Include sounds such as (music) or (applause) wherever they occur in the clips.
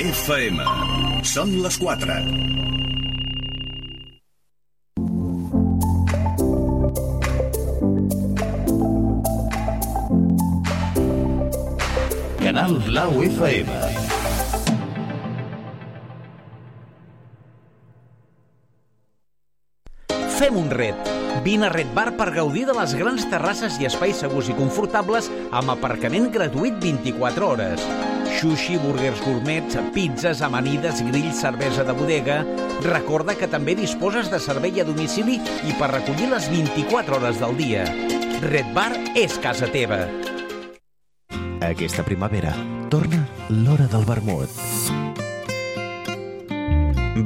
FM. Són les 4. Canal Blau FM. Fem un ret. Vine a Red Bar per gaudir de les grans terrasses i espais segurs i confortables amb aparcament gratuït 24 hores. Sushi, burgers gourmets, pizzas, amanides, grills, cervesa de bodega... Recorda que també disposes de servei a domicili i per recollir les 24 hores del dia. Red Bar és casa teva. Aquesta primavera torna l'hora del vermut.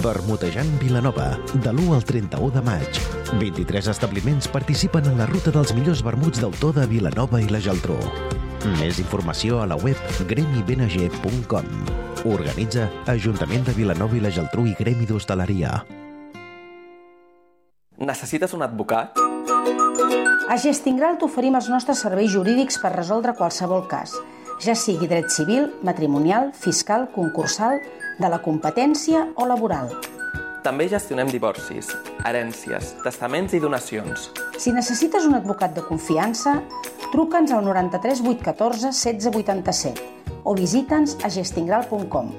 Vermutejant Vilanova, de l'1 al 31 de maig. 23 establiments participen en la ruta dels millors vermuts d'autor de Vilanova i la Geltrú. Més informació a la web gremibng.com. Organitza Ajuntament de Vilanova i la Geltrú i Gremi d'Hostaleria. Necessites un advocat? A Gestingral t'oferim els nostres serveis jurídics per resoldre qualsevol cas, ja sigui dret civil, matrimonial, fiscal, concursal, de la competència o laboral. També gestionem divorcis, herències, testaments i donacions. Si necessites un advocat de confiança, truca'ns al 93 814 16 87 o visita'ns a gestingral.com.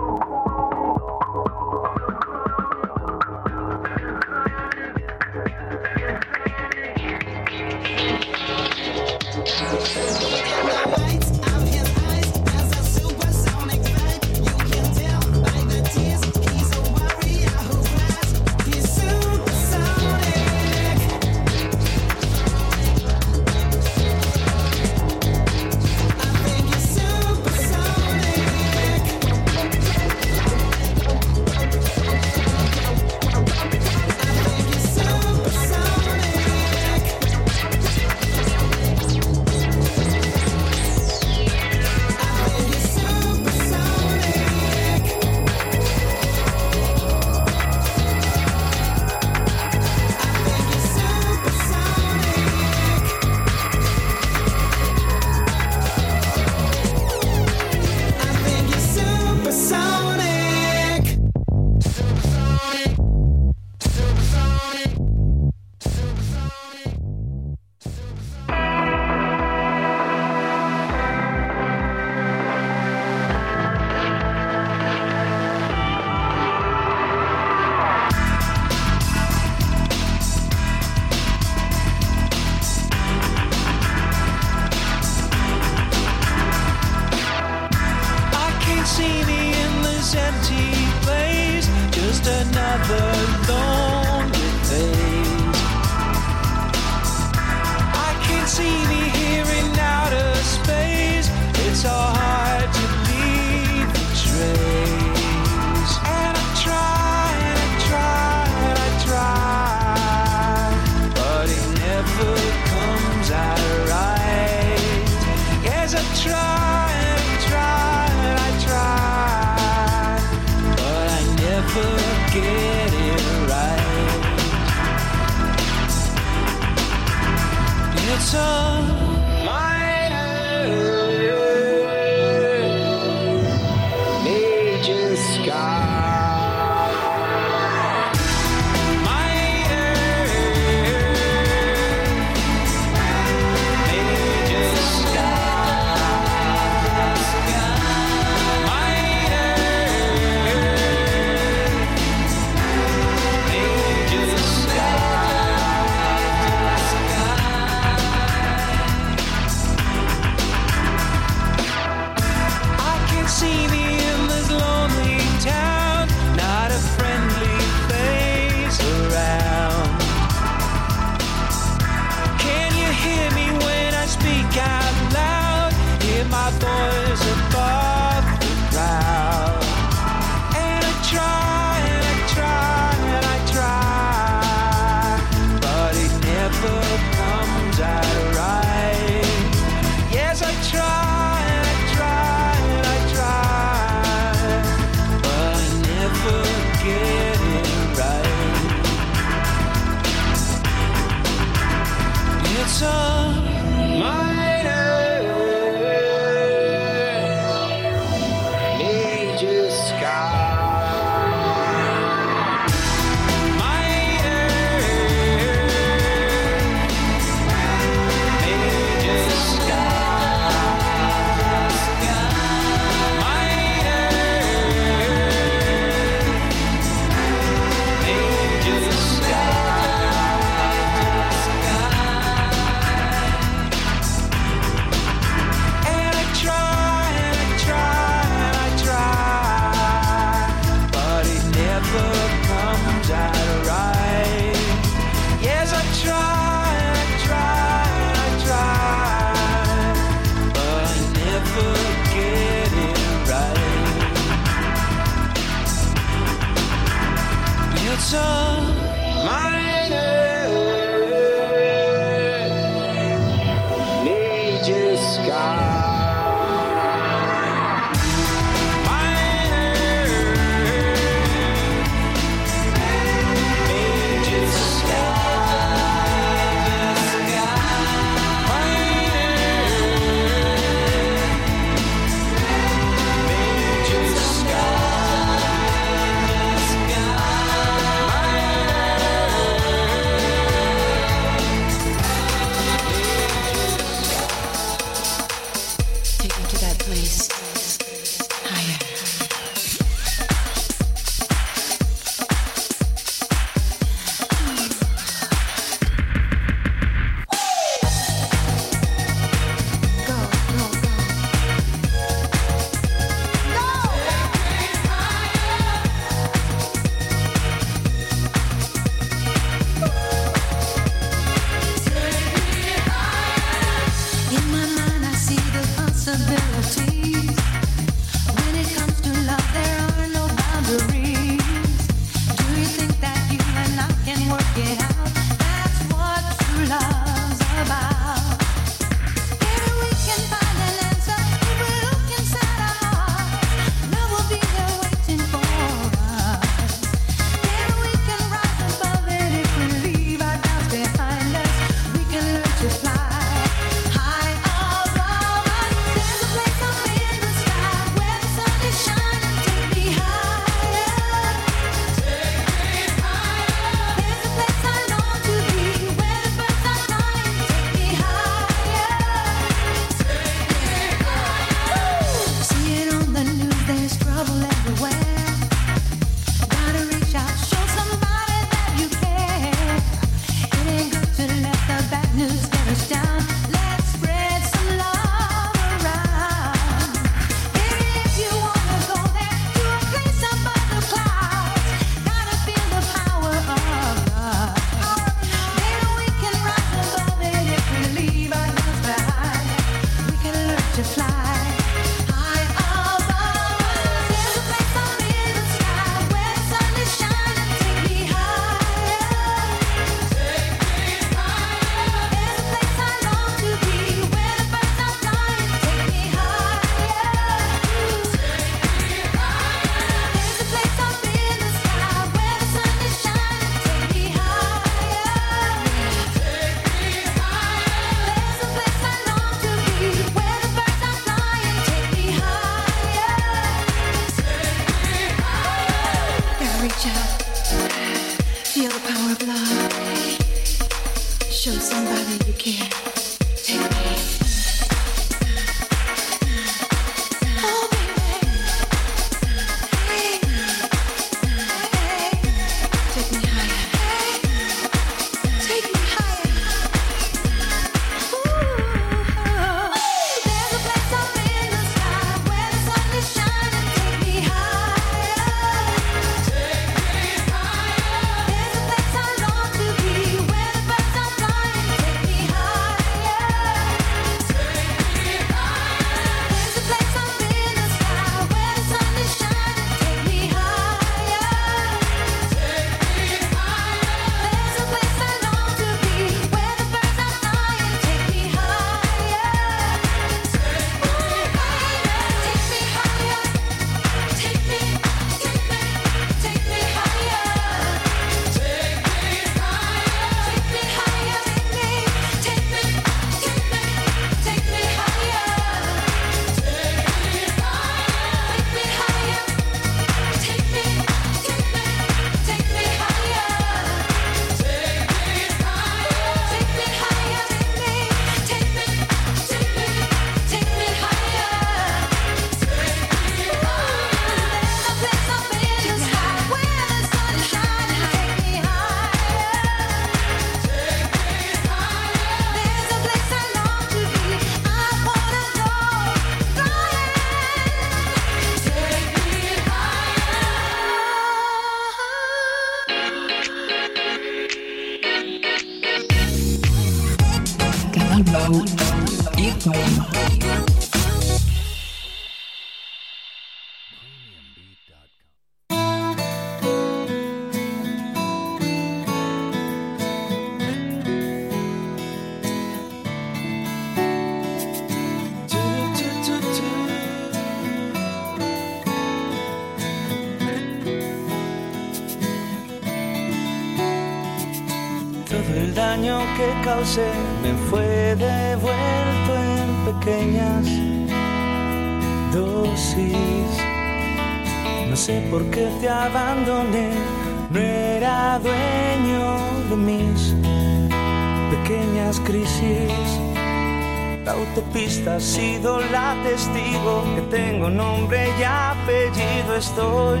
has sido la testigo que tengo nombre y apellido, estoy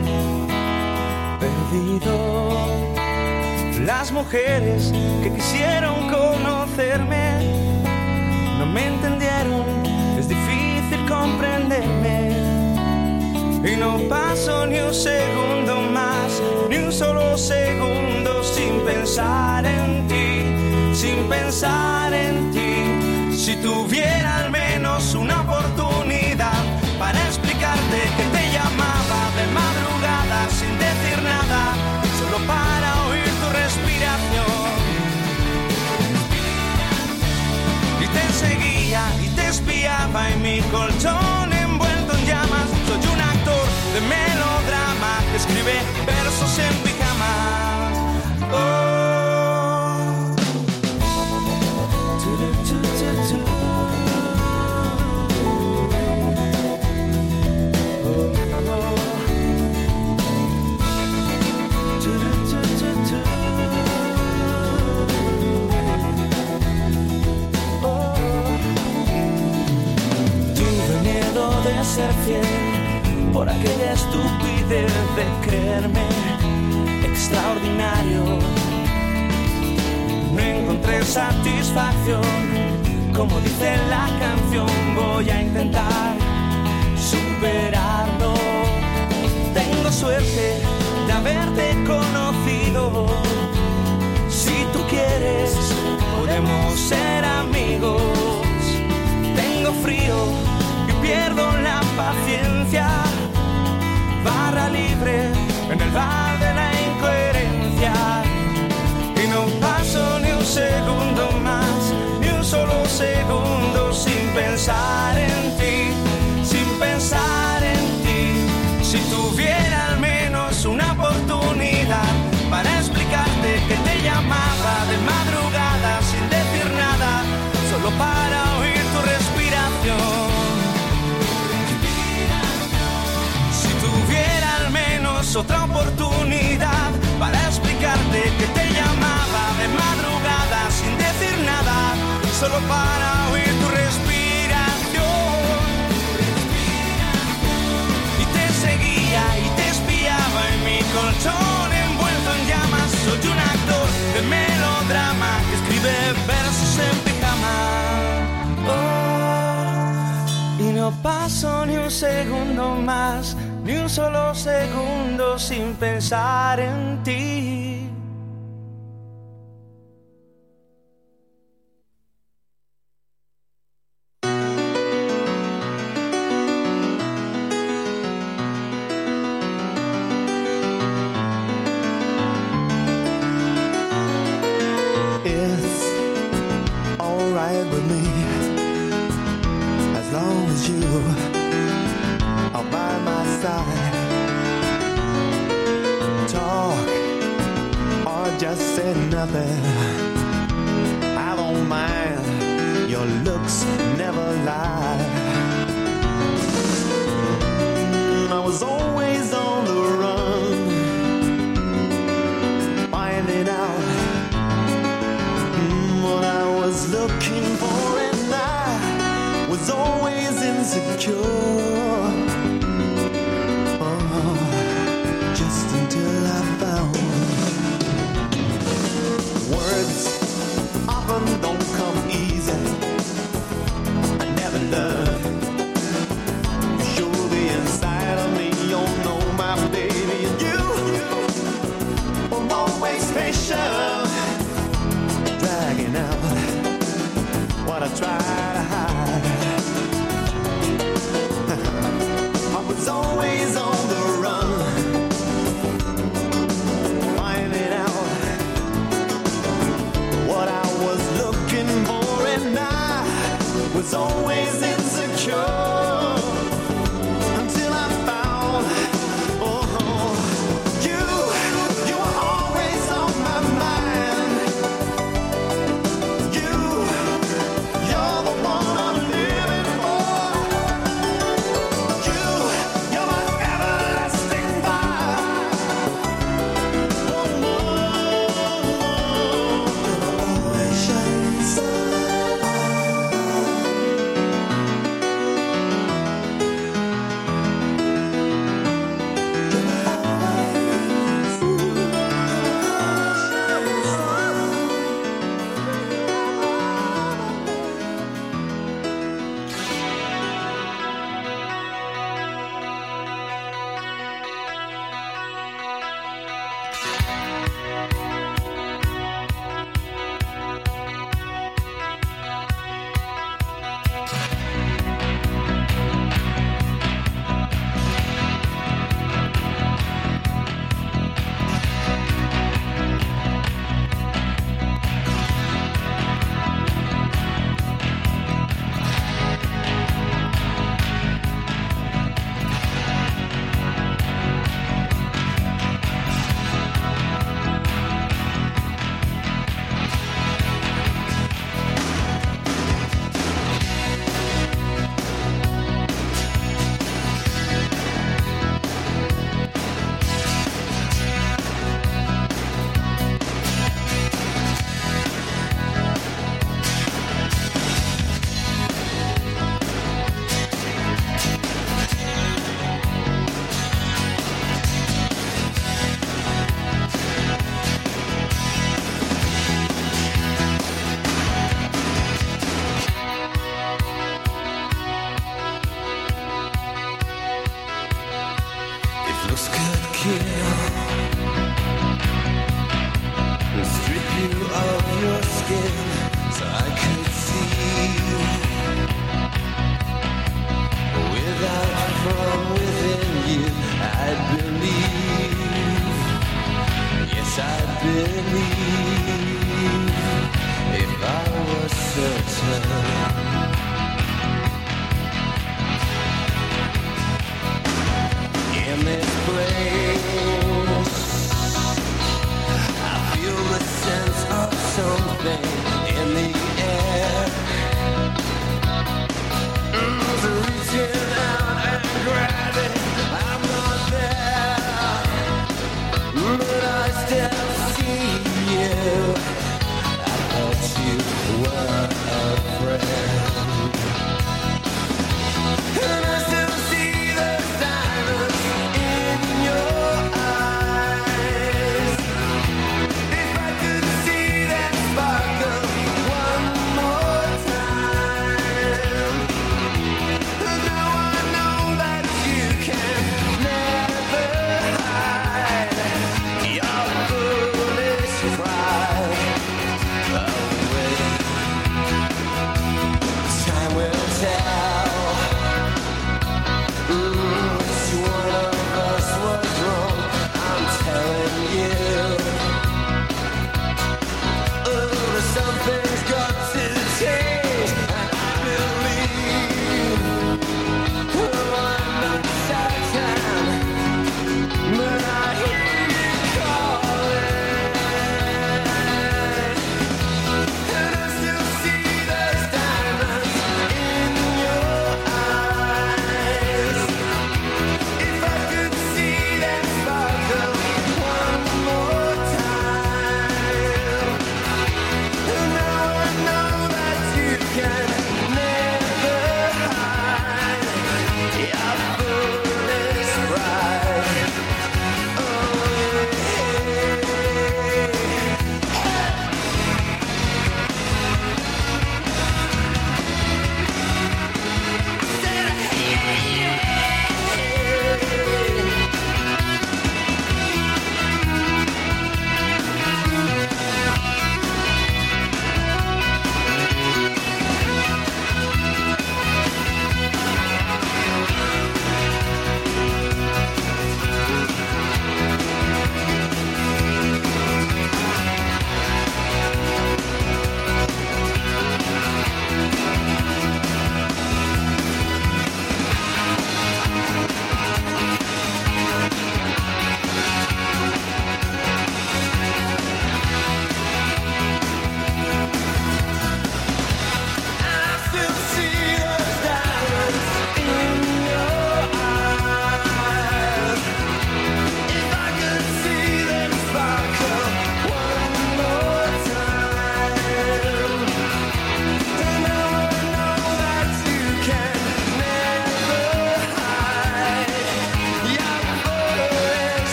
perdido. Las mujeres que quisieron conocerme no me entendieron, es difícil comprenderme. Y no paso ni un segundo más, ni un solo segundo sin pensar en ti, sin pensar en ti. Si tuvieran tapa mi colchón envuelto en llamas. Soy un actor de melodrama que escribe versos en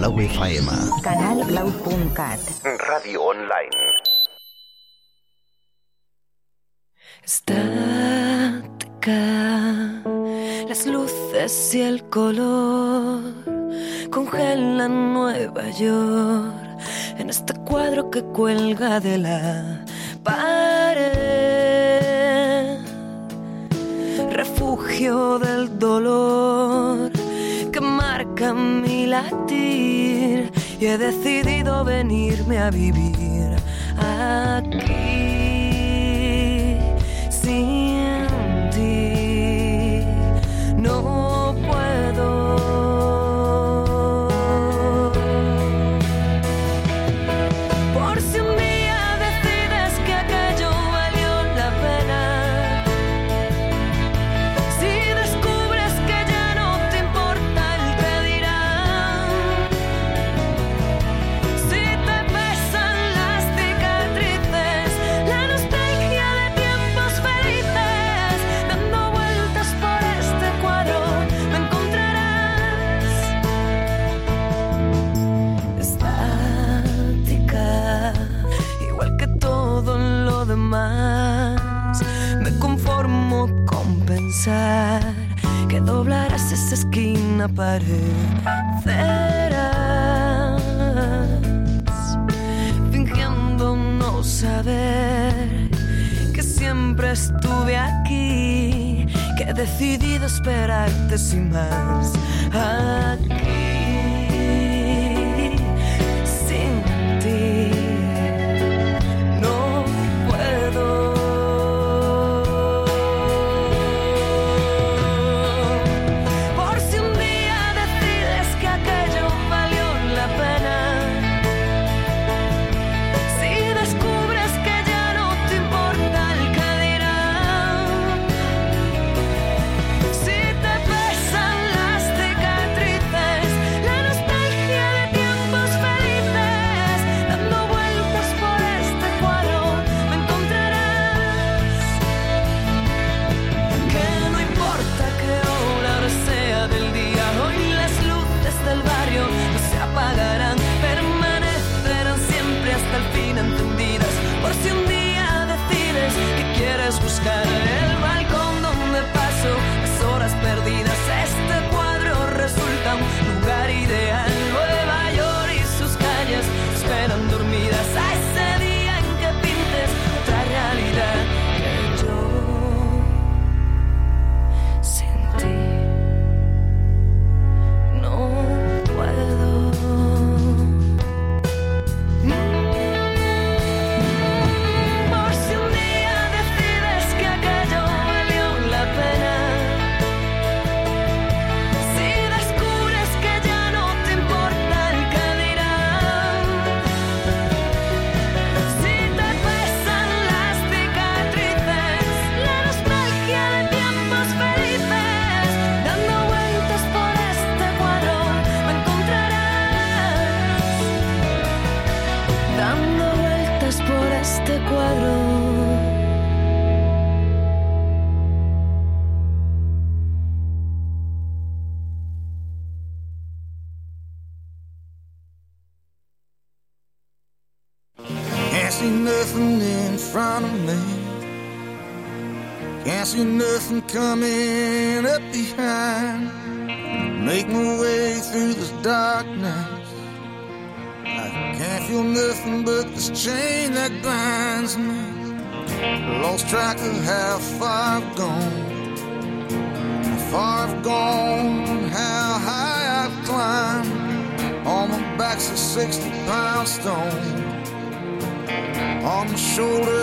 Blau FM. Canalblau.cat. Radio online. Estática. Las luces y el color congelan Nueva York en este cuadro que cuelga de la Habibi. desaparecerás, fingiendo no saber que siempre estuve aquí, que he decidido esperarte sin más. shoulder.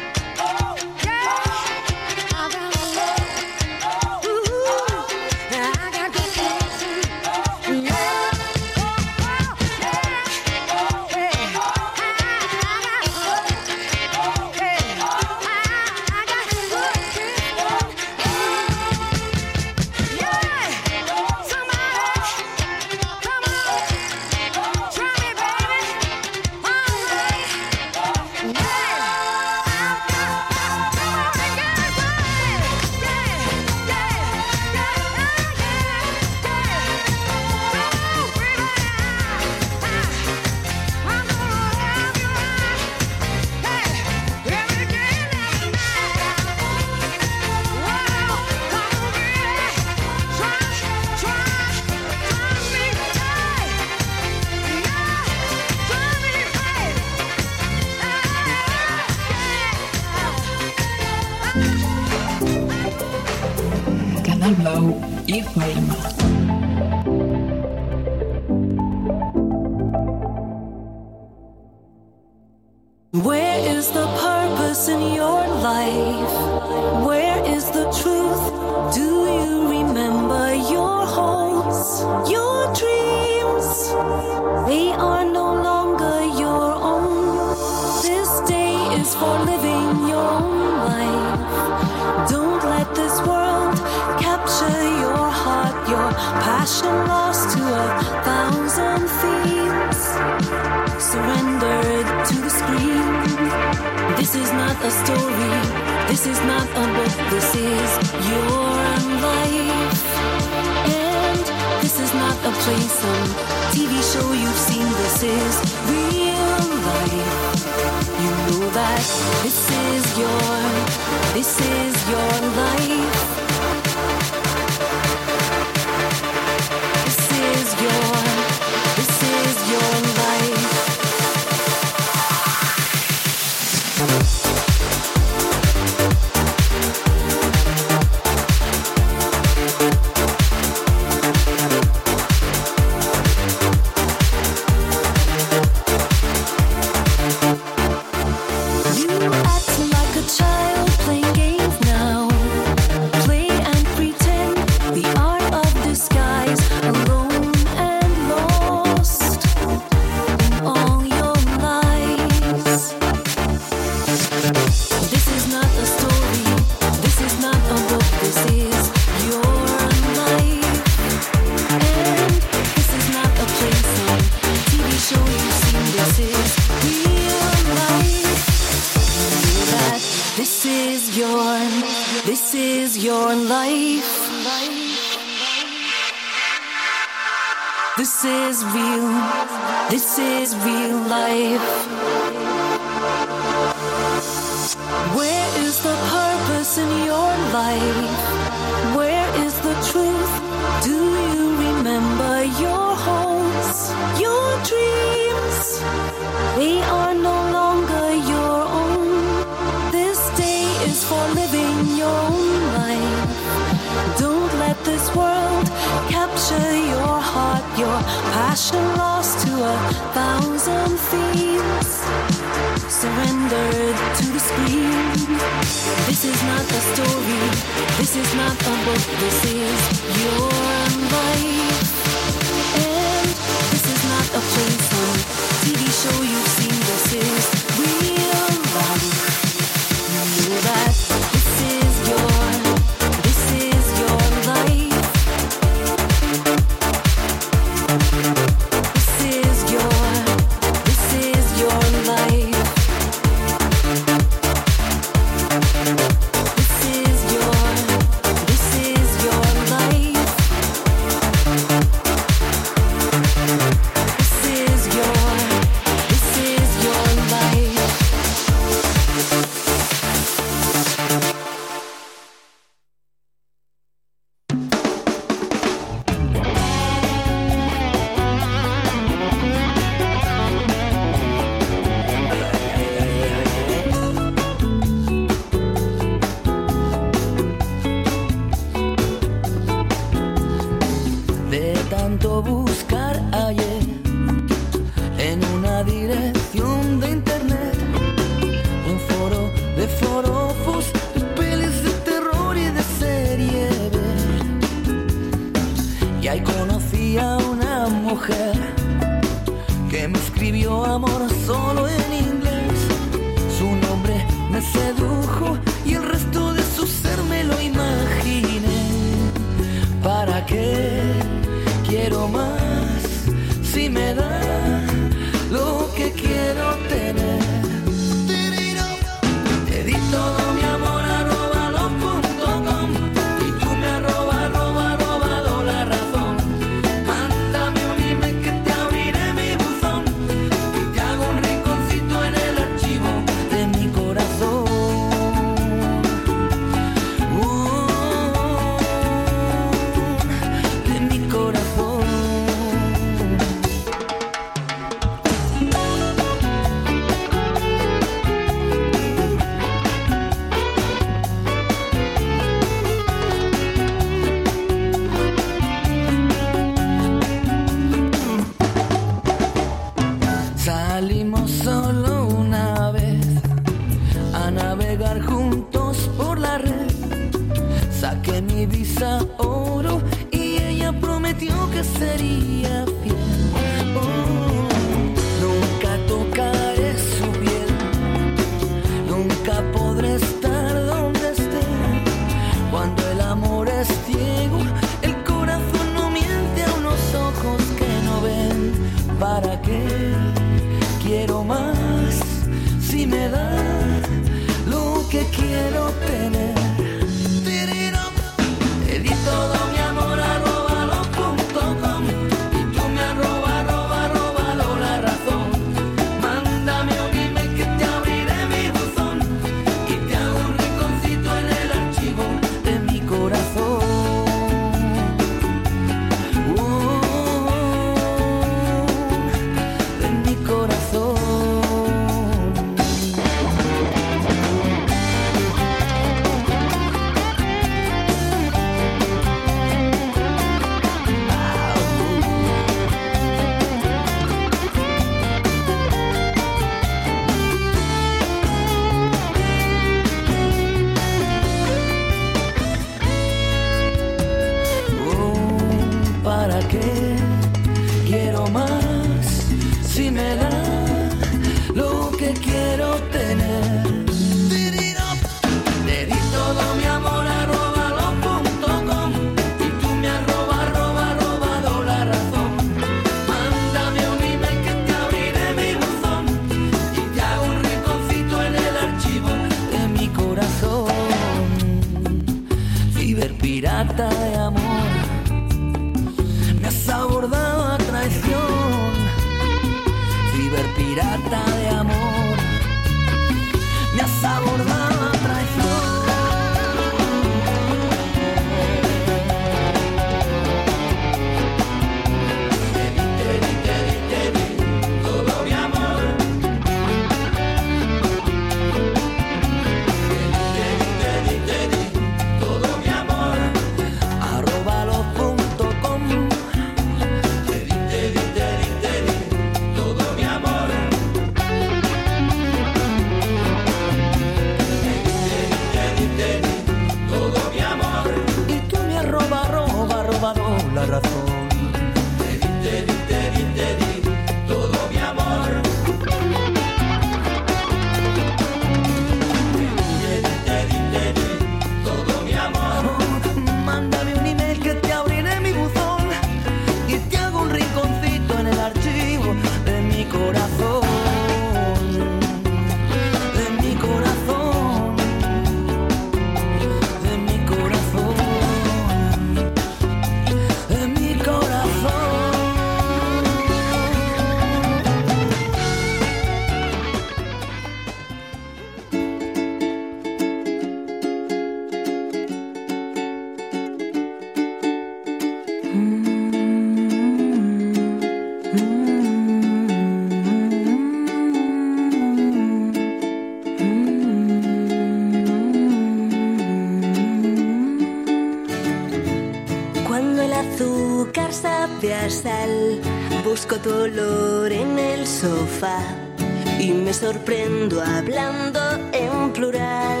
y me sorprendo hablando en plural.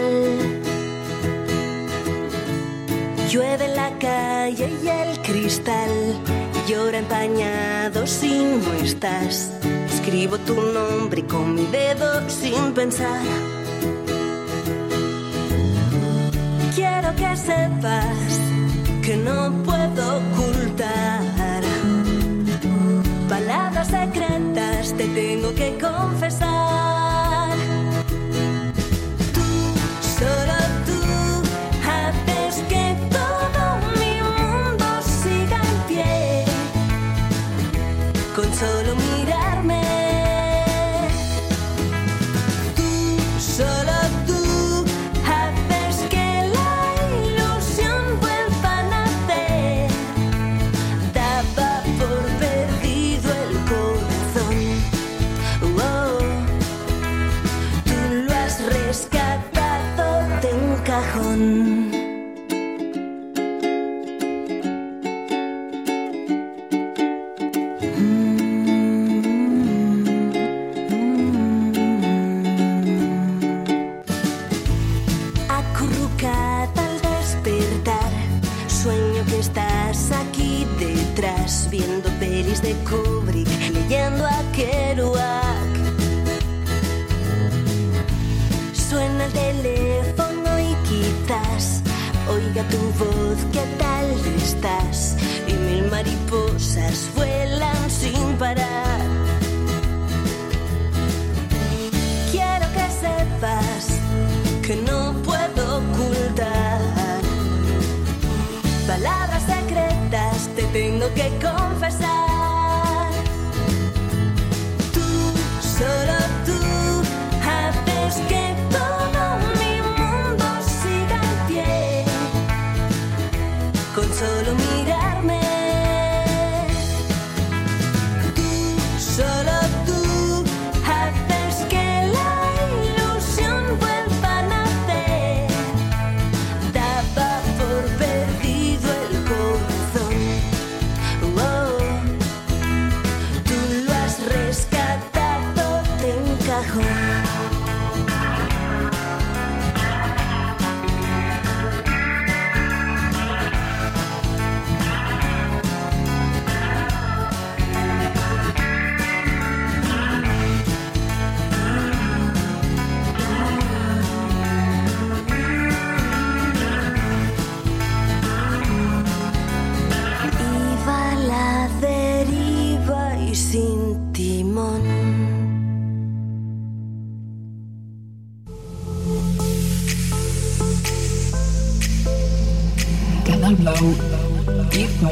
Llueve la calle y el cristal llora empañado si no estás. Escribo tu nombre con mi dedo sin pensar. Quiero que sepas que no puedo que confesar. Oiga tu voz, ¿qué tal estás? Y mil mariposas vuelan sin parar. Quiero que sepas que no puedo ocultar. Palabras secretas te tengo que confesar.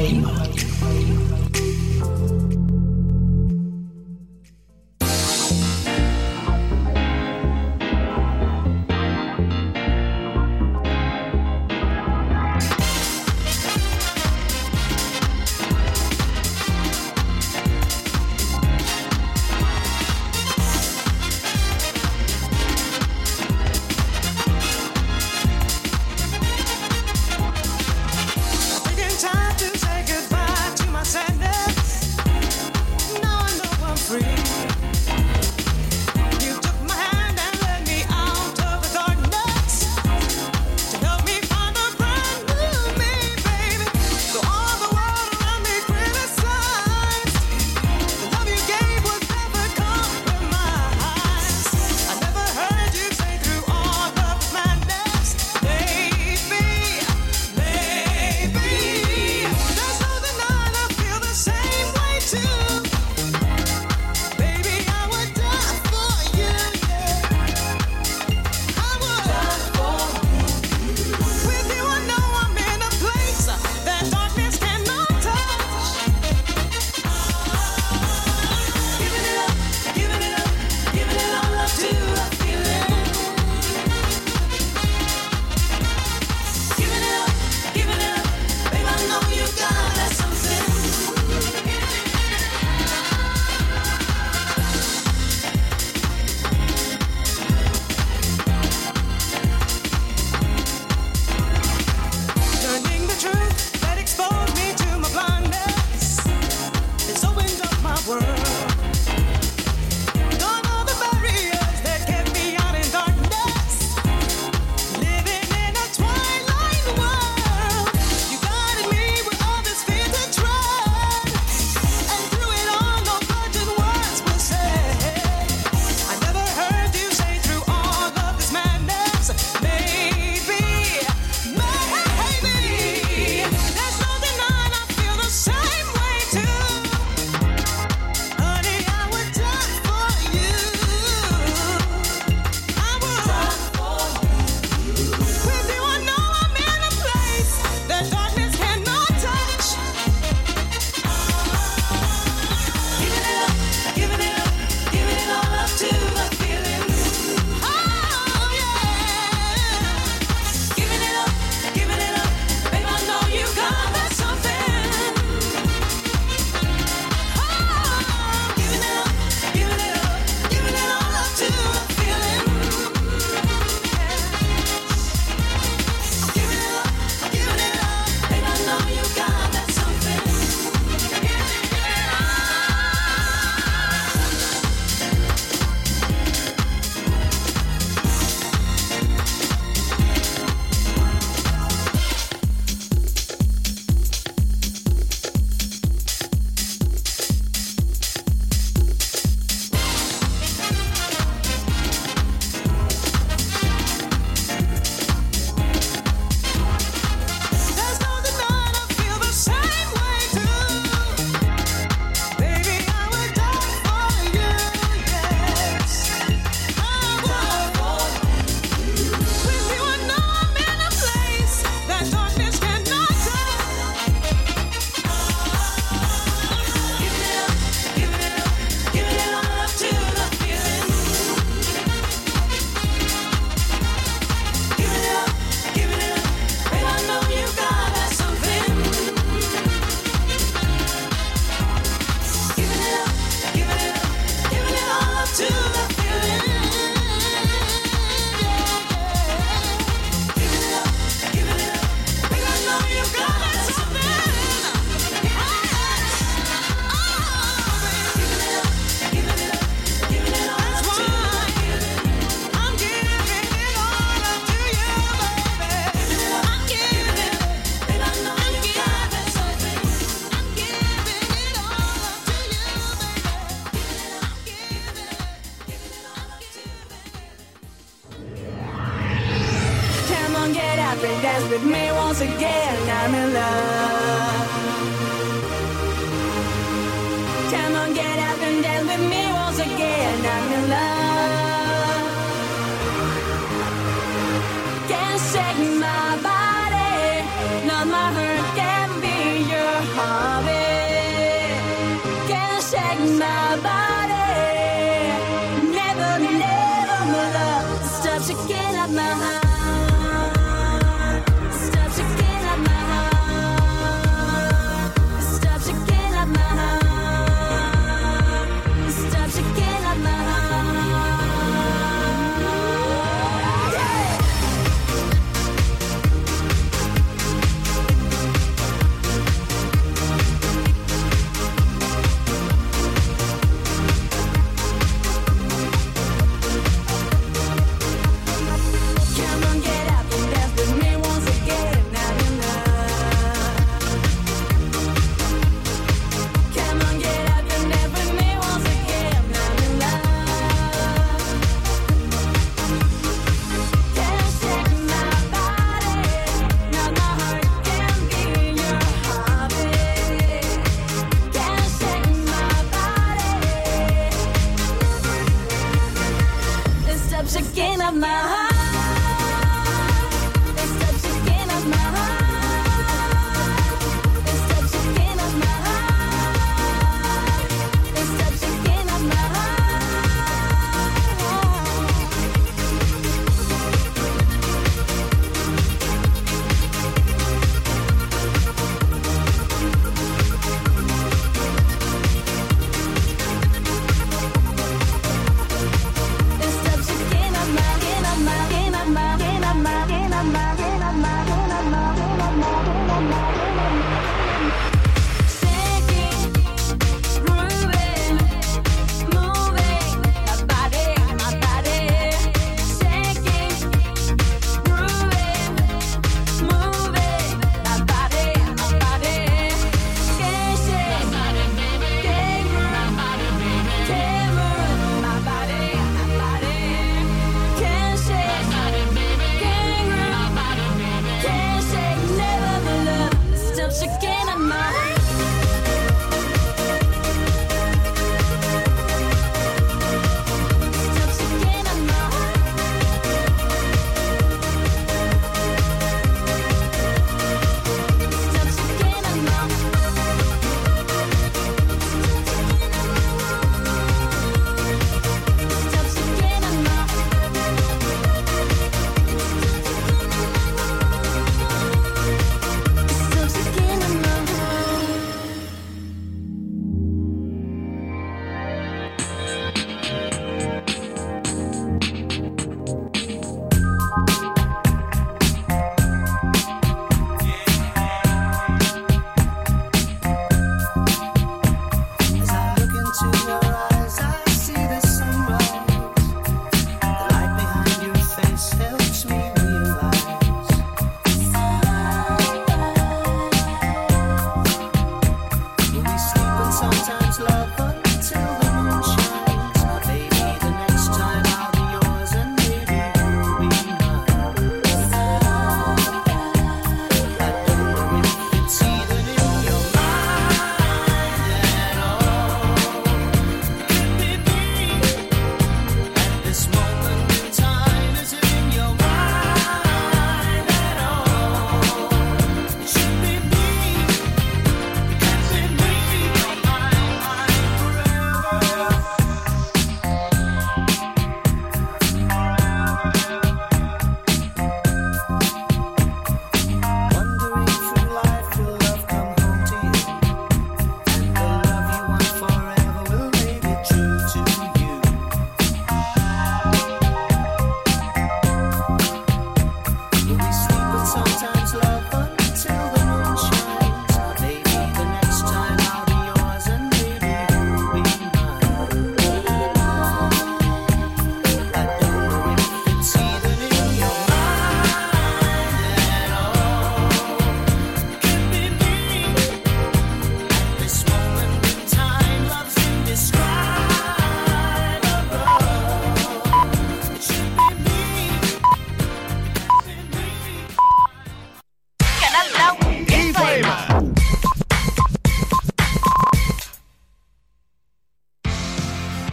Bye.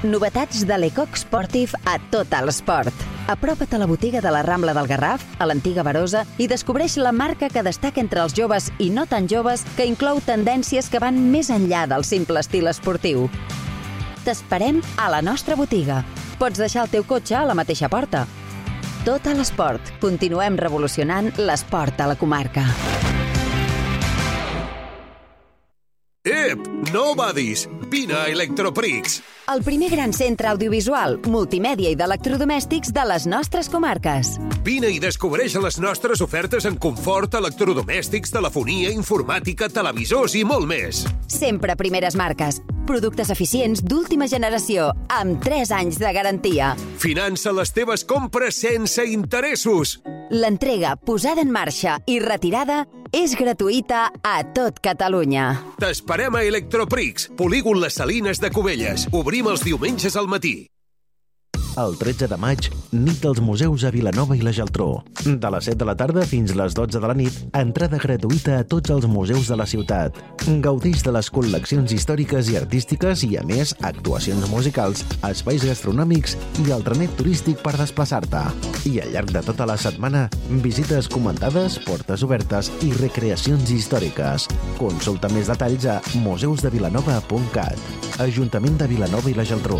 Novetats de l'Ecoc Sportive a tot l'esport. Apropa't a la botiga de la Rambla del Garraf, a l'antiga Barosa, i descobreix la marca que destaca entre els joves i no tan joves, que inclou tendències que van més enllà del simple estil esportiu. T'esperem a la nostra botiga. Pots deixar el teu cotxe a la mateixa porta. Tot a l'esport. Continuem revolucionant l'esport a la comarca. Ep! No badis! Vine a Electroprix! El primer gran centre audiovisual, multimèdia i d'electrodomèstics de les nostres comarques. Vine i descobreix les nostres ofertes en confort, electrodomèstics, telefonia, informàtica, televisors i molt més. Sempre primeres marques. Productes eficients d'última generació, amb 3 anys de garantia. Finança les teves compres sense interessos. L'entrega, posada en marxa i retirada és gratuïta a tot Catalunya. T'esperem a Electroprix, polígon Les Salines de Cubelles. Obrim els diumenges al matí. El 13 de maig, nit dels museus a Vilanova i la Geltrú. De les 7 de la tarda fins les 12 de la nit, entrada gratuïta a tots els museus de la ciutat. Gaudeix de les col·leccions històriques i artístiques i, a més, actuacions musicals, espais gastronòmics i el trenet turístic per desplaçar-te. I al llarg de tota la setmana, visites comentades, portes obertes i recreacions històriques. Consulta més detalls a museusdevilanova.cat. Ajuntament de Vilanova i la Geltrú.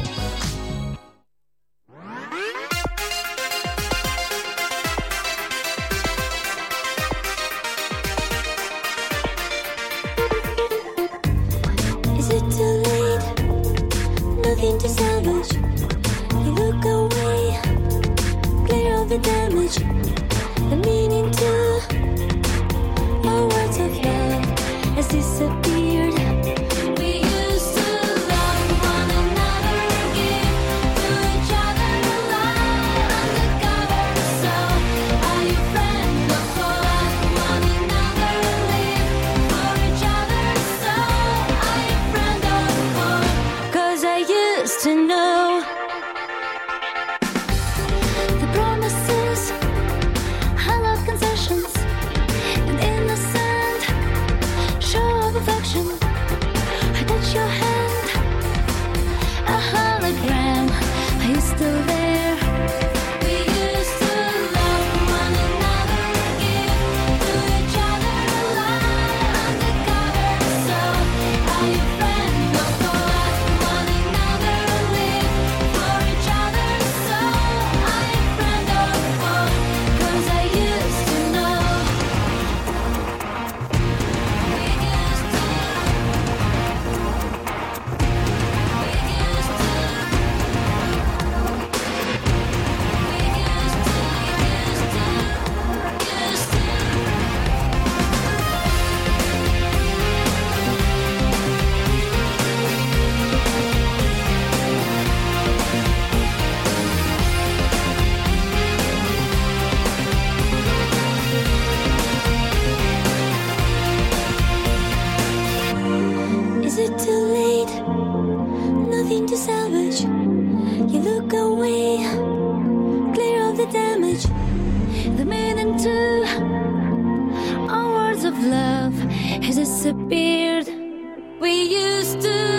Disappeared. We used to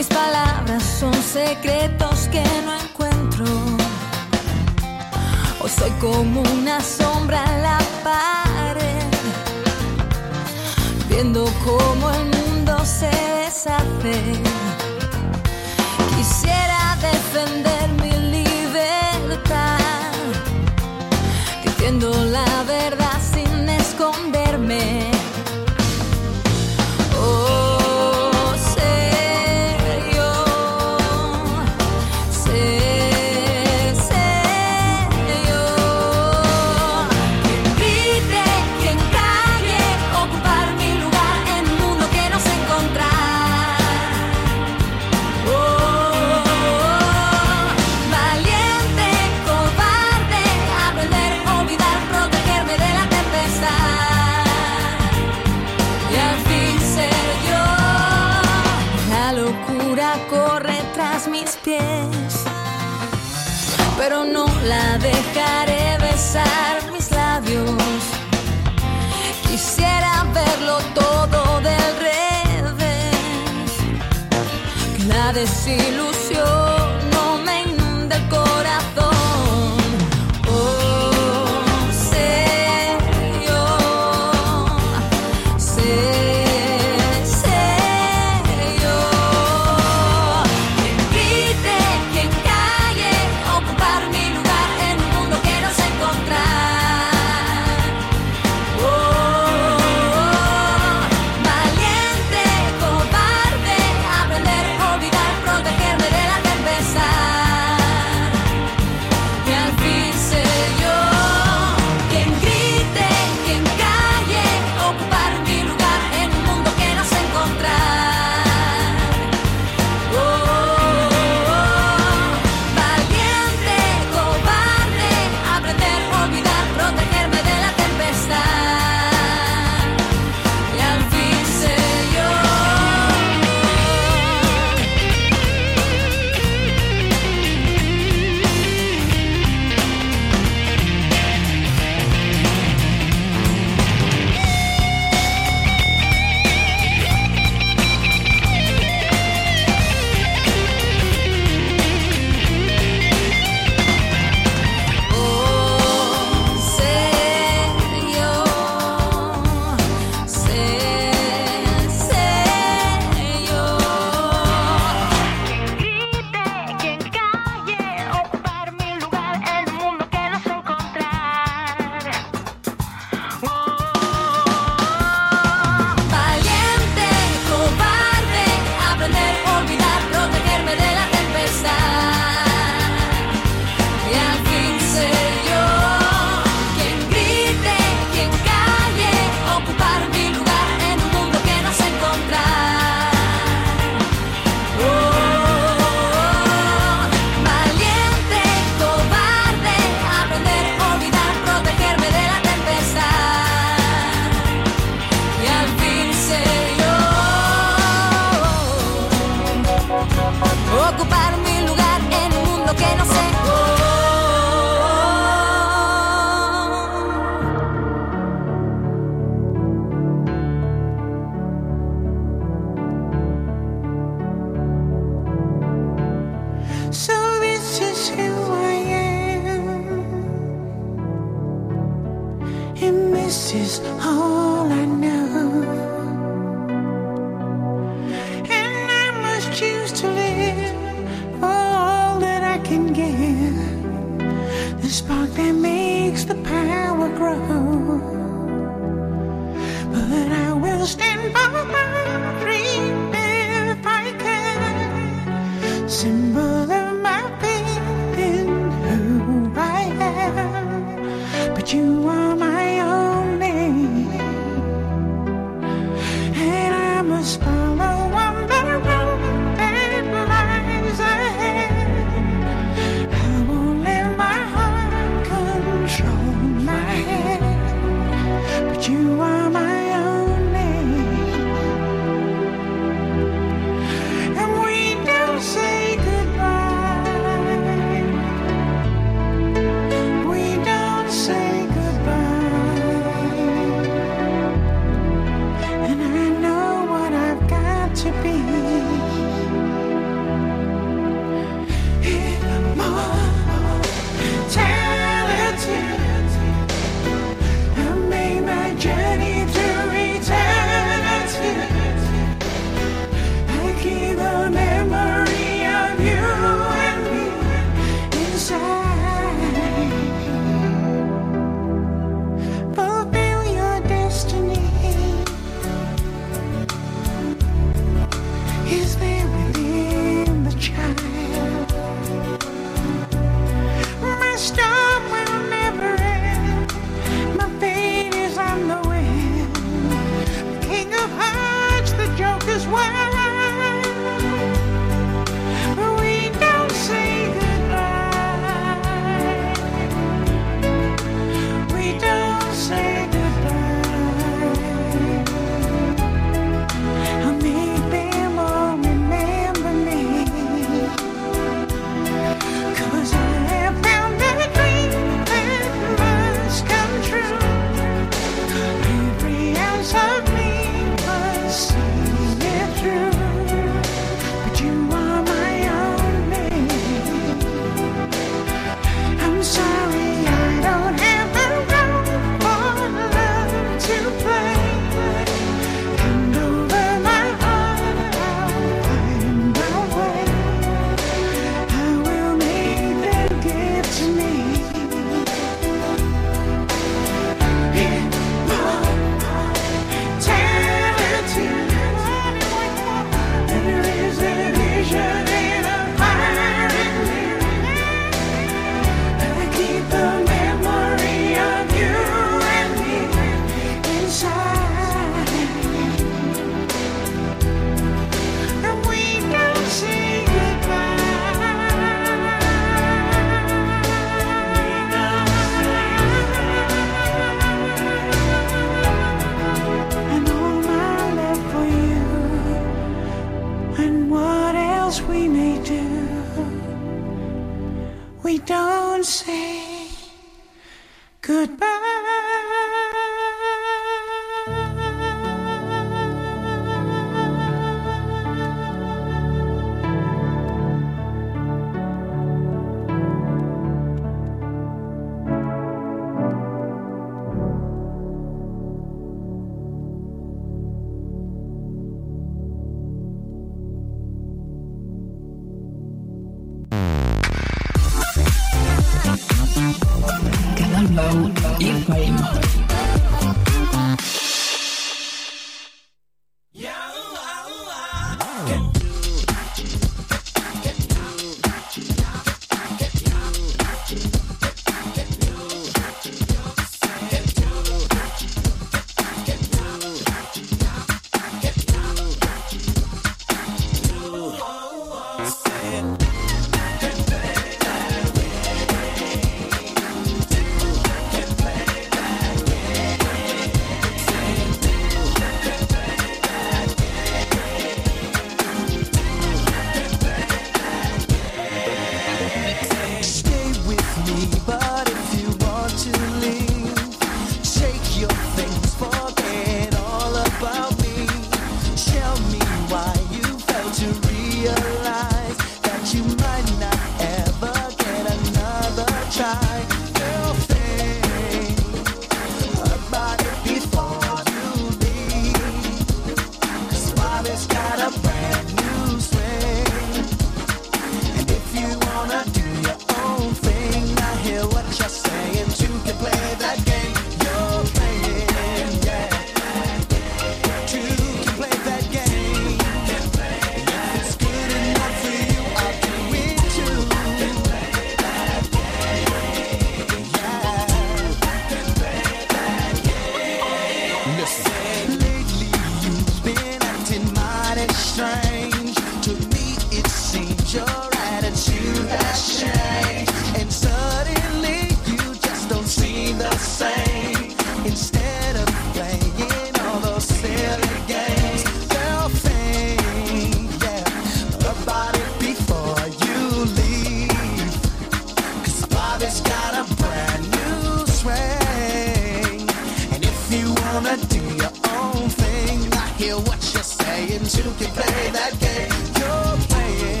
I what you're saying. Two can play that game you're playing,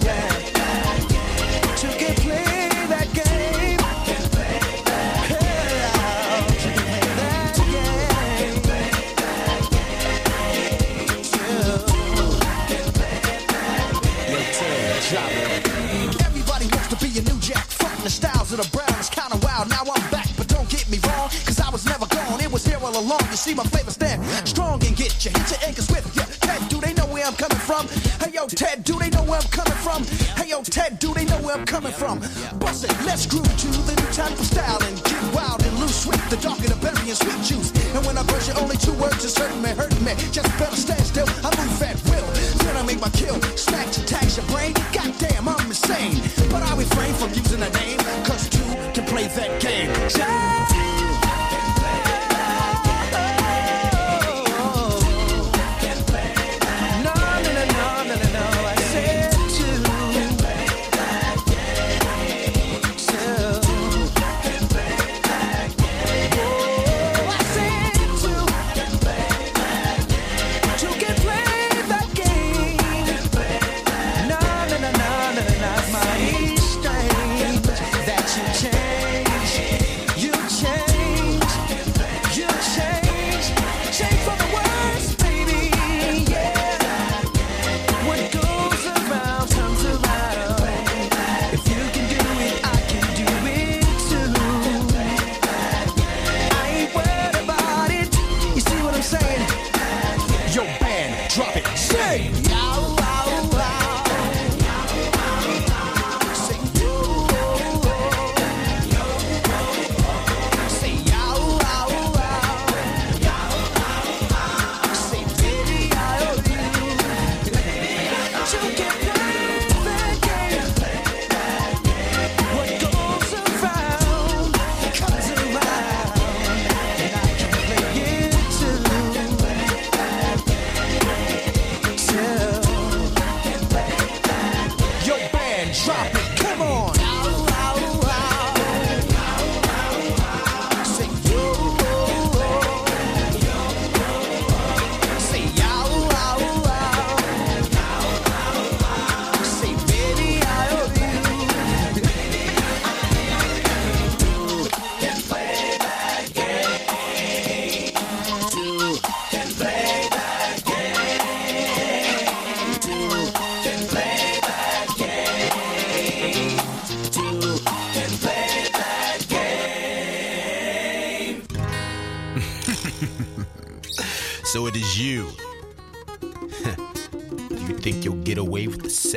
that game. Yeah, two can play that game. Everybody wants to be a new jack. Frontin' the styles of the brown is kinda wild. Now I'm back, but don't get me wrong, cause I was never gone. It was here all along. You see my flavor you. Hit your anchors with ya. Ted, do they know where I'm coming from? Hey yo, Ted, do they know where I'm coming from? Hey yo, Ted, do they know where I'm coming from? Bust it, let's groove to the new type of style and get wild and loose. with the darker the berry and sweet juice. And when I brush it, only two words is hurting me, hurting me. Just better stand still. I move at will. Then I make my kill. snatch to tax your brain. Goddamn, I'm insane. But I refrain from using a name,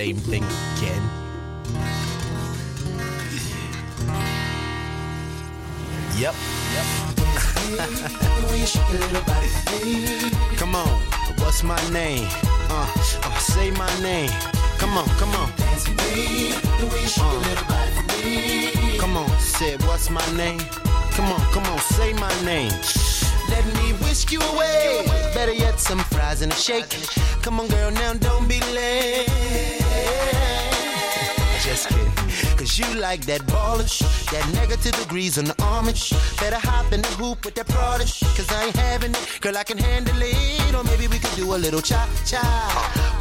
same thing again? Yep. (laughs) come on, what's my name? Uh, uh, say my name. Come on, come on. Uh, come on, say what's my name? Come on, come on, say my name. Let me whisk you away. Better yet, some fries and a shake. Come on, girl, now don't be late. Cause you like that ballish, that negative degrees on the armish. Better hop in the hoop with that prodish. Cause I ain't having it, girl, I can handle it. Or maybe we could do a little cha cha.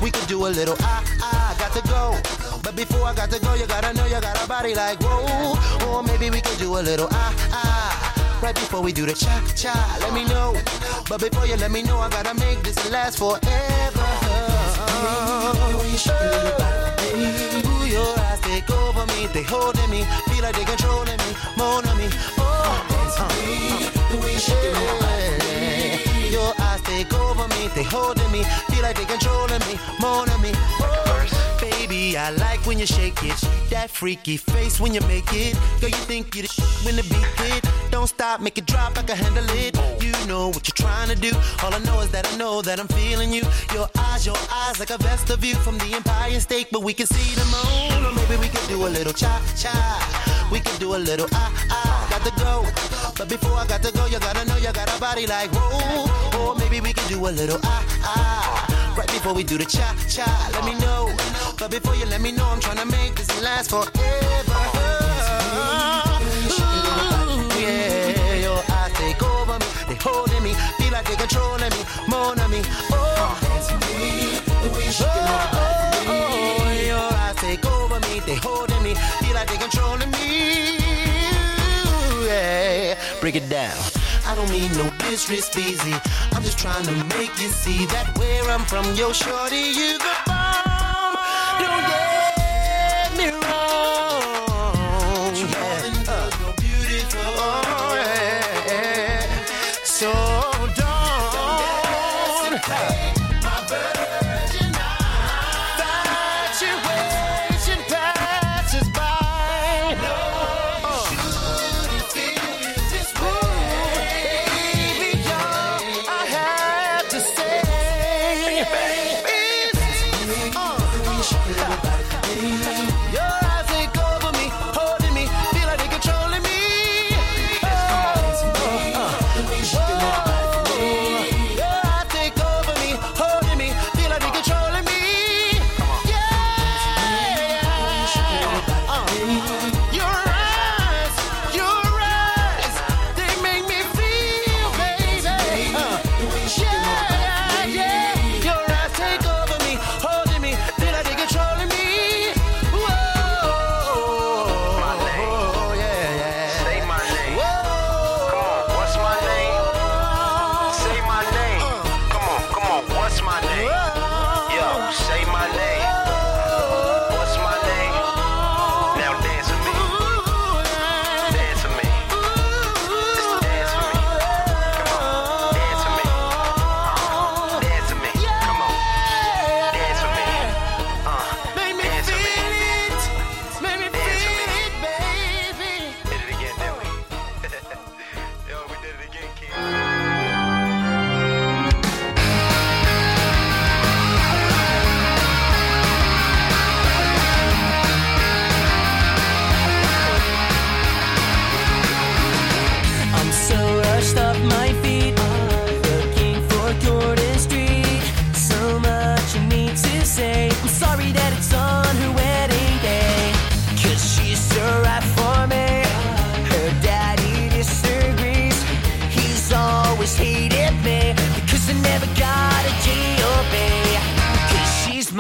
We could do a little ah ah. Got to go. But before I got to go, you gotta know you got a body like whoa. Or maybe we could do a little ah ah. Right before we do the cha cha, let me know. But before you let me know, I gotta make this last forever. Ooh, your eyes take over me, they holding me, feel like they controlling me, more on me. Oh, yeah. Your eyes take over me, they holding me, feel like they controlling me, more on me. Oh, baby, I like when you shake it, that freaky face when you make it. Girl, you think you the sh- when the beat hit. Don't stop, make it drop, I can handle it. You know what you're trying to do. All I know is that I know that I'm feeling you. Your eyes, your eyes, like a vesta view from the Empire State, but we can see the moon. Or maybe we can do a little cha cha. We can do a little ah ah. Got to go, but before I got to go, you gotta know you got a body like whoa. Or maybe we can do a little ah ah. Right before we do the cha cha, let me know. But before you let me know, I'm trying to make this last forever. Ooh, yeah, your eyes take over me, they holding me, feel like they controlling me, more than me. Oh, oh, oh, your eyes take over me, they holding me, feel like they controlling me. Ooh, Yeah, break it down. I don't mean no disrespect, easy. I'm just trying to make you see that where I'm from, yo, shorty, you the bomb. Don't get me wrong.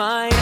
mine.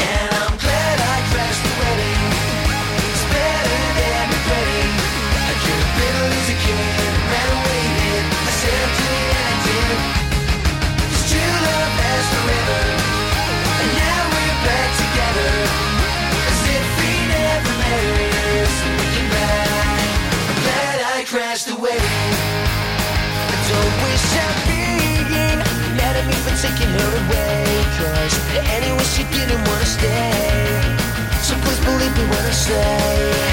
church Anyway, she didn't wanna stay So please believe me when I say.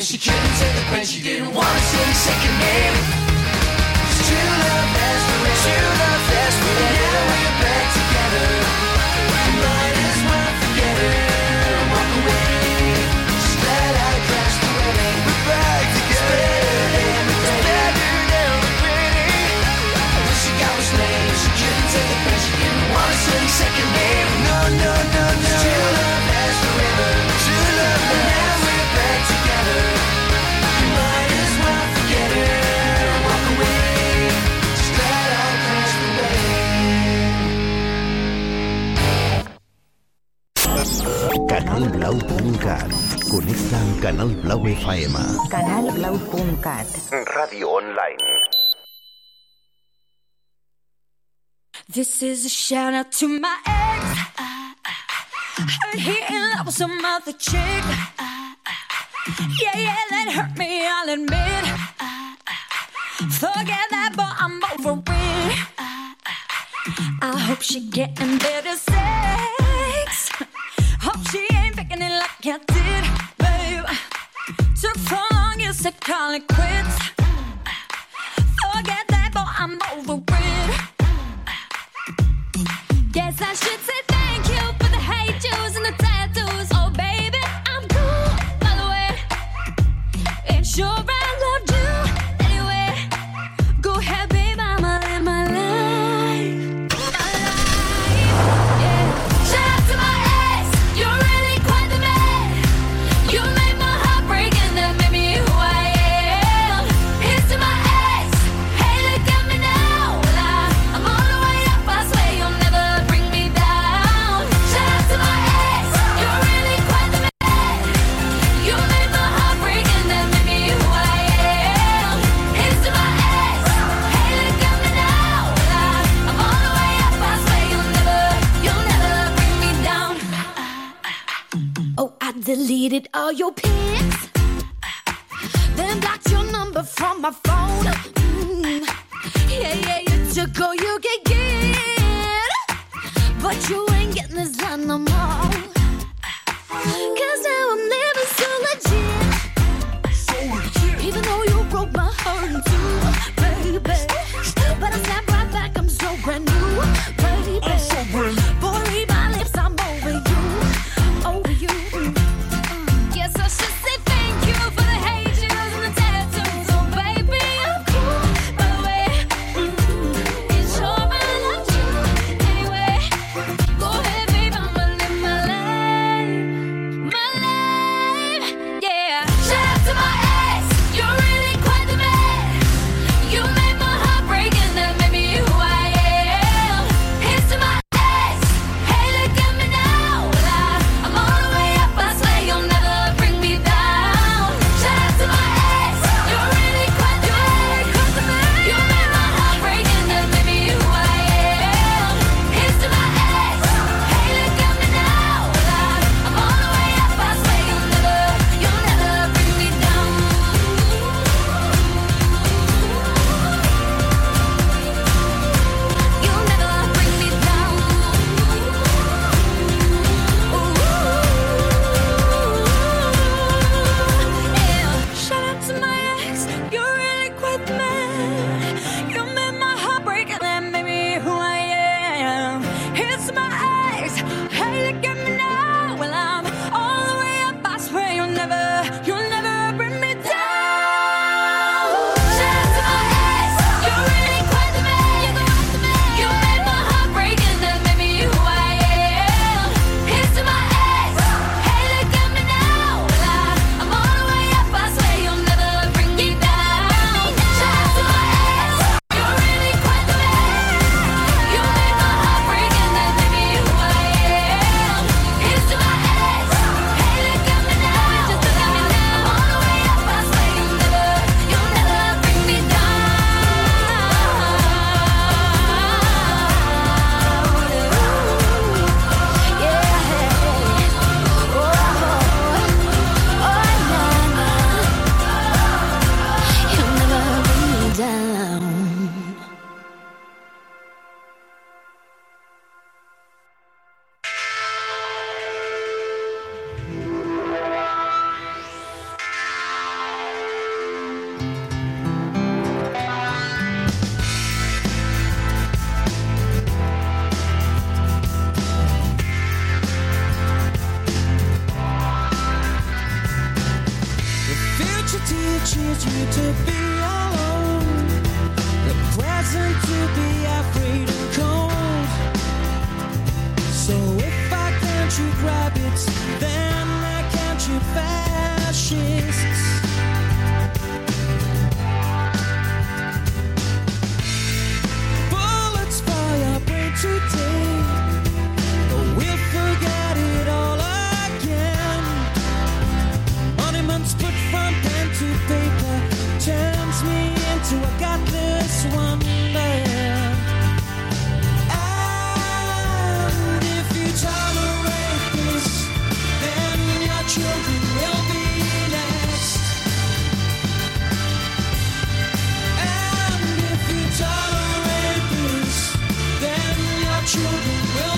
She couldn't take the pain she did. Canalblau.cat Connecta amb Canal Blau FM Canalblau.cat Radio online. This is a shout out to my ex. Heard he in love with some other chick. Yeah, yeah, that hurt me, I'll admit. Forget that, but I'm over it. I hope she getting better sex. Hope she ain't faking it like I did, babe. Took so long, you said call it quits. Forget that, but I'm over it. sure deleted all your pics, then blocked your number from my phone. Mm. Yeah, yeah, you took all you could get, but you children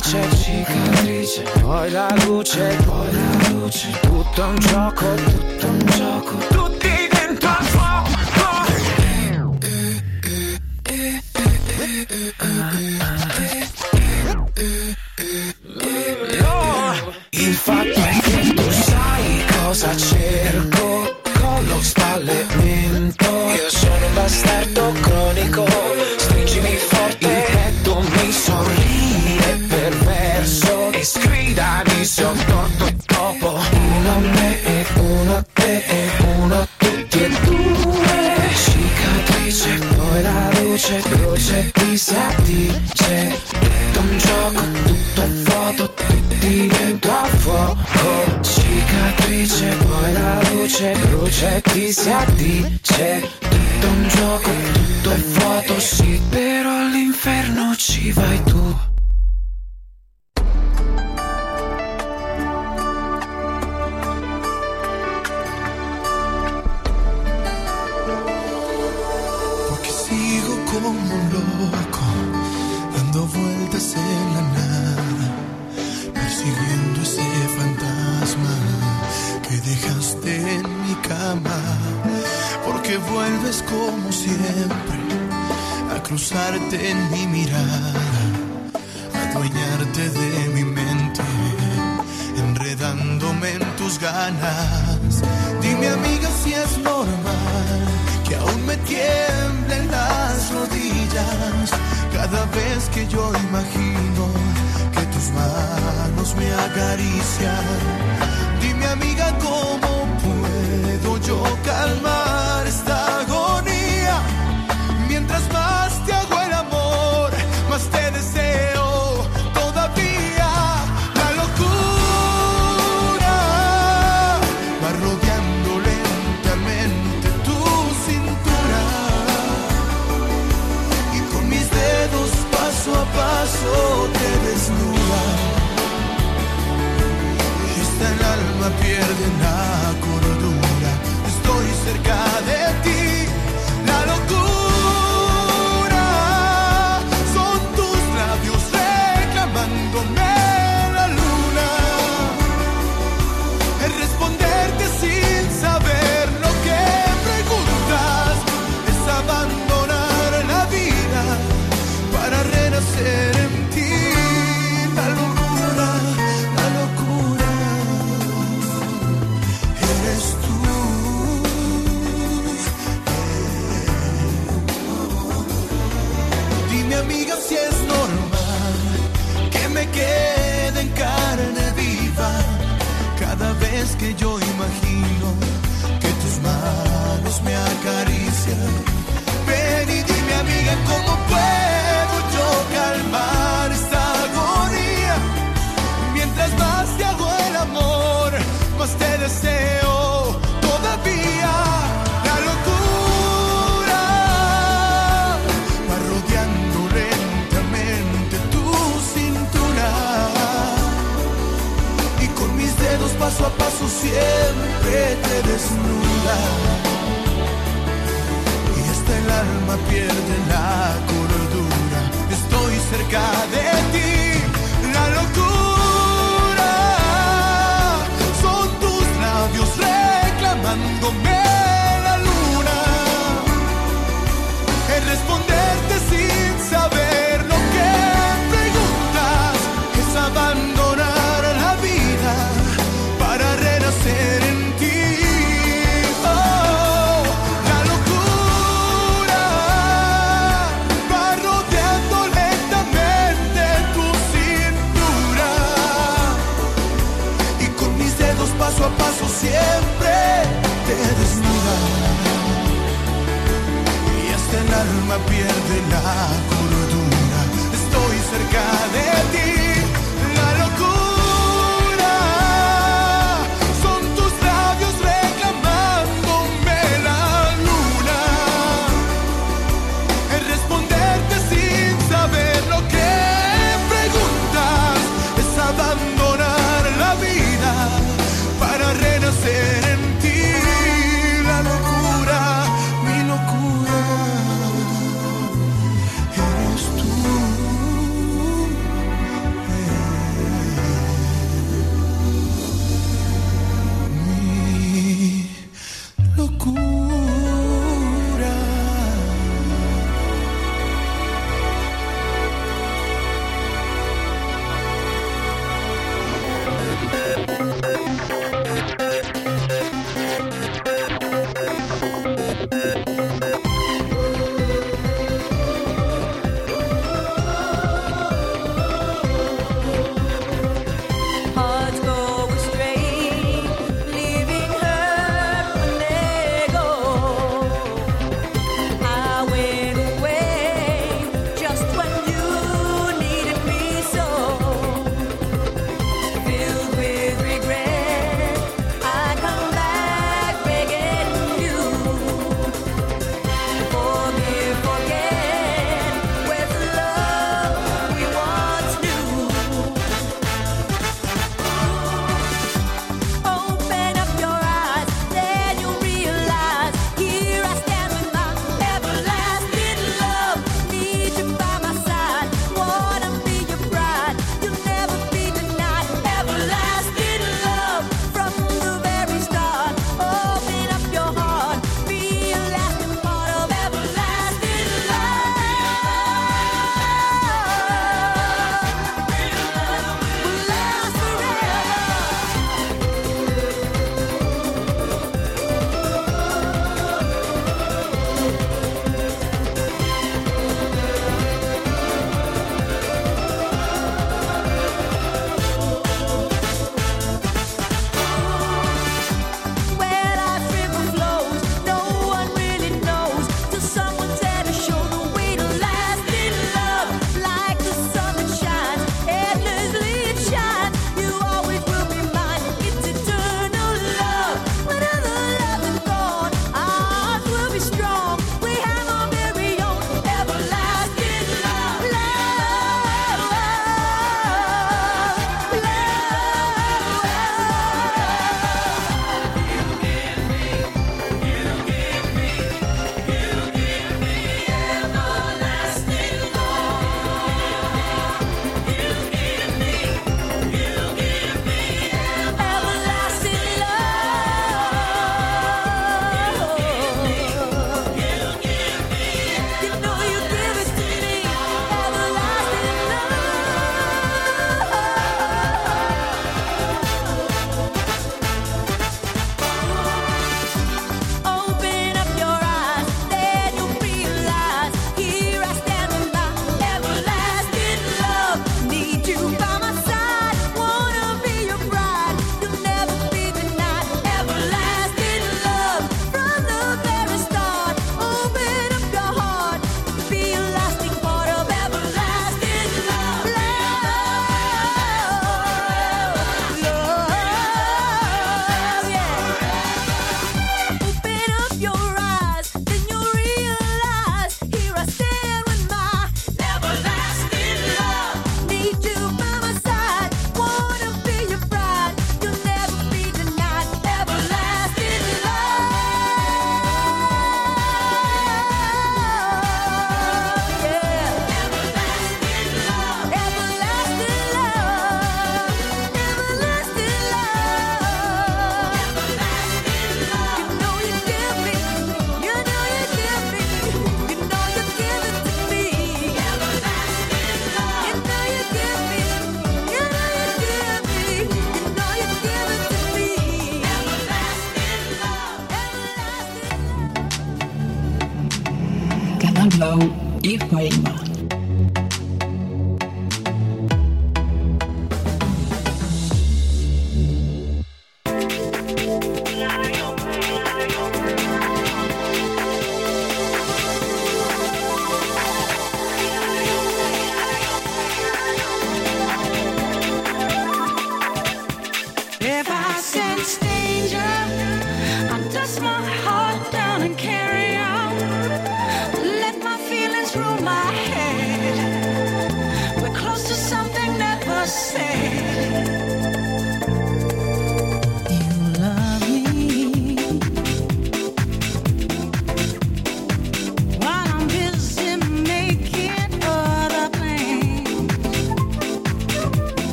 cicatrice, cicatrice, poi la luce, poi la luce, tutto un gioco, tutto un gioco, tutti dentro al fuoco. Il fatto è che tu sai cosa cerco, collo spalle, mento, io sono un bastardo cronico. sa dice È un gioco tutto vuoto divento a fuoco. Cicatrice poi la luce brucia chi ti si addice? Tutto un gioco tutto è vuoto sì Però all'inferno ci vai tu. posarte en mi mirada, adueñarte de mi mente, enredándome en tus ganas. Dime amiga si es normal que aún me tiemblen las rodillas cada vez que yo imagino que tus manos me acarician. Dime amiga cómo puedo yo calmar esta desnuda y hasta el alma pierde la cordura. Estoy cerca de ti.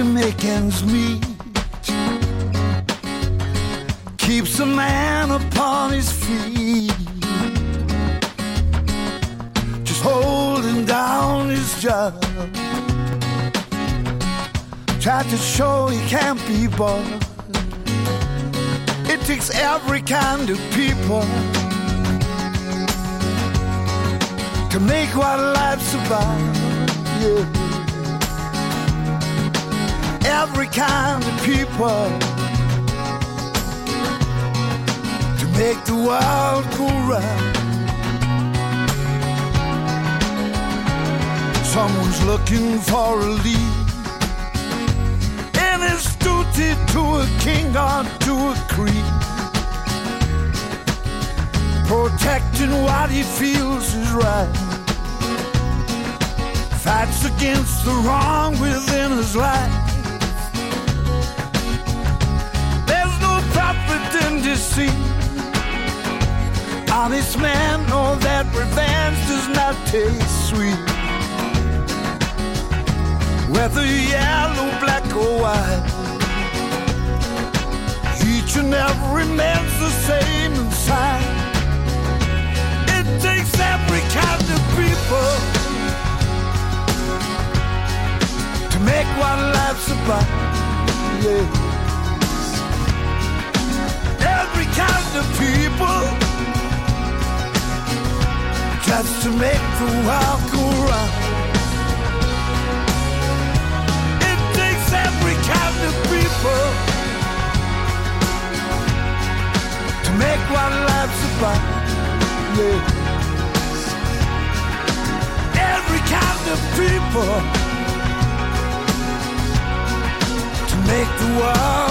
Jamaicans meet keeps a man upon his feet, just holding down his job. Tried to show he can't be bought. It takes every kind of people to make what life's about. Yeah every kind of people to make the world go round. Someone's looking for a lead, and it's duty to a king or to a creed. Protecting what he feels is right fights against the wrong within his life. see. Honest man, know that revenge does not taste sweet. Whether yellow, black, or white, each and every man's the same inside. It takes every kind of people to make one life survive. Yeah. the people just to make the world go round. It takes every kind of people to make one life survive. Yeah. Every kind of people to make the world.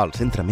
al centre mèdic